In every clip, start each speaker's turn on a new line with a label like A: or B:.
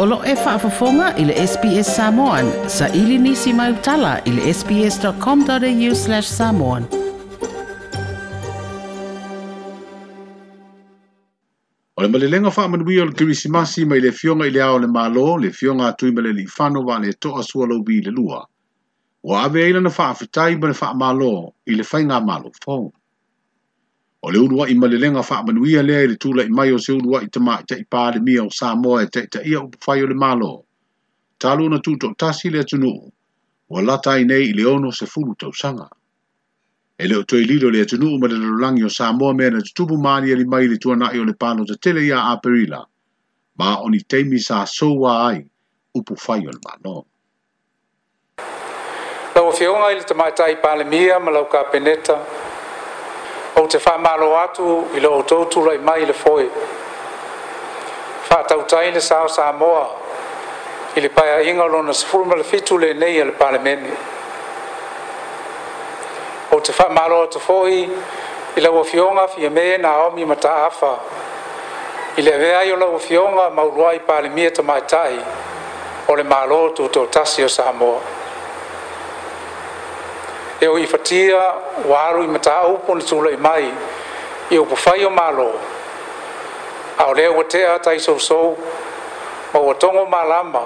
A: O lo e whaafafonga i le SPS Samoan. Sa ili nisi mai utala i le sps.com.au slash samoan. O le malilenga wha amanui o le kirisimasi mai le fionga i le ao le malo, le fionga atui ma le li whano wa le toa sua lobi i le lua. Wa ave eila na wha afitai ma le wha malo i le whainga malo fong. O le urua i malelenga wha amanuia lea i le tula i mai o se urua i tamak te i pāle mia o Samoa e te te ia upuwhai o le malo. Talu na tūto tasi lea tunu, wa lata i nei i le ono se fulu tau sanga. E leo tue lido lea tunu ma le lorangi o Samoa mea na tutubu maani ali mai le tuana i o le pano te tele ia a perila, ma oni teimi sa soa ai upuwhai o le malo. Tau a fionga i le tamaitai pāle mia ma lau ka peneta, o te faamalo atu i lo outou tulai mai le foi faatautai le sao samoa i le paeaʻiga o lona sefulu ma le fitu lenei a le palemene ou te faamalo atu foʻi i laua fioga afia me na omi ma taafa i le avea ai o laua fioga maulu ai palemia tamaetaʻi o le malo tutou tasi o samoa e o i fatia ua alu i mataupu ona tulai mai i upu fai o malo a o lea ua tea taisousou ma ua togo malama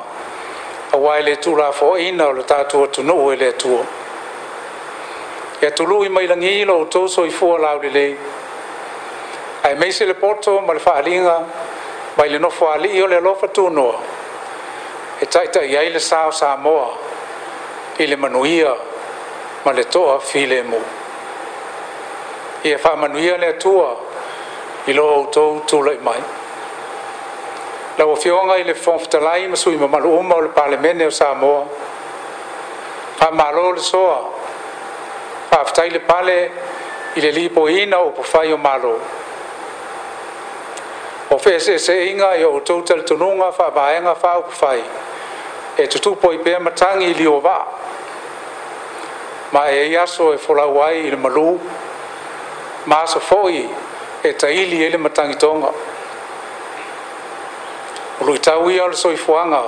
A: auā e lē tulafoaina o le tatou atunuu e le atua ia tulu'i mai lagi lo outou soifua laulelei ae mei se le poto ma le fa'aliga mai le nofo ali'i o le alofa tunoa e ta'ita'i ai le sa o sa moa i le manuia ma le toa filemu ia faamanuia le atua i lo outou tulai mai laua fioga i le fofotalai ma sui mamalu uma o le palemene o samoa faamālo le soa faafetai le pale i le lipoina o pofai o mālo o feeseeseeiga i outou talitonuga faavaega faaupufai e tutupo i pea matagi i liuavaa ma e aso e folau ai i le malū ma aso foʻi e taili ai e le matagitoga o lui tau ia o le soifoaga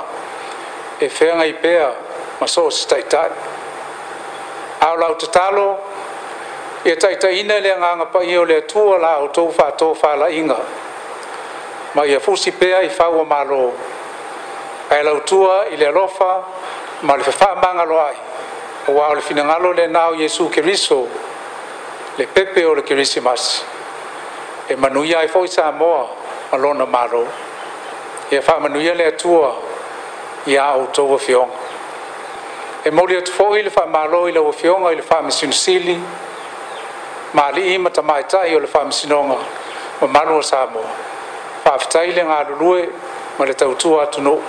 A: e feagai pea ma so o se taʻitaʻi a o lau tatalo ia e taʻitaʻiina le agaga paia o le atua la outou faato faalaʻiga ma ia fusi pea i faua malo ae lautua i le alofa ma le fefaamagaloa ai ua o le finagalo lenā o iesu keriso le pepe o le kerisimas e manuia ai foʻi samoa ma lona malou ia e faamanuia le atua ia outou afioga e moli atu foʻi le faamālō i le uafioga i le faamasinosili malii ma tamaetaʻi o le faamasinoga ma malu o samoa faafetai le galulue ma le tautua atunuu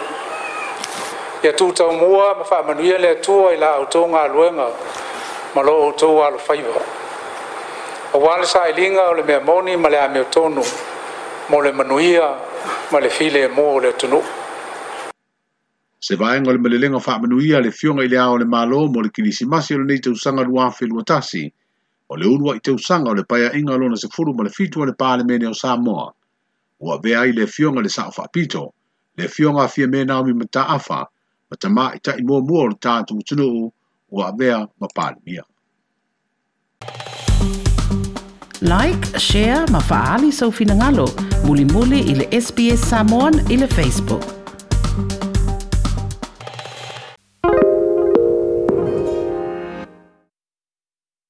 A: ia tutaumua ma faamanuia le atua i la outou galuega ma lo outou alofaiva auā le saʻiliga o le mea moni ma le amiotonu mo le manuia
B: ma le
A: file e mo o le atunuu
B: se vaega o le malelega faamanuia le fioga i le a o le malo mo le kilisimasi o lenei tausaga lua felua tasi o le ulu aʻitausaga o le na se furu ma le fitu o le palemene o samoa o vea ai le fioga le saʻo faapito le fioga afia me naomi mataafa ma tamā i taʻi muamua o le tatou tunuu ua avea ma palemia like share ma faaali soufinagalo mulimuli i le sps samon i le facebook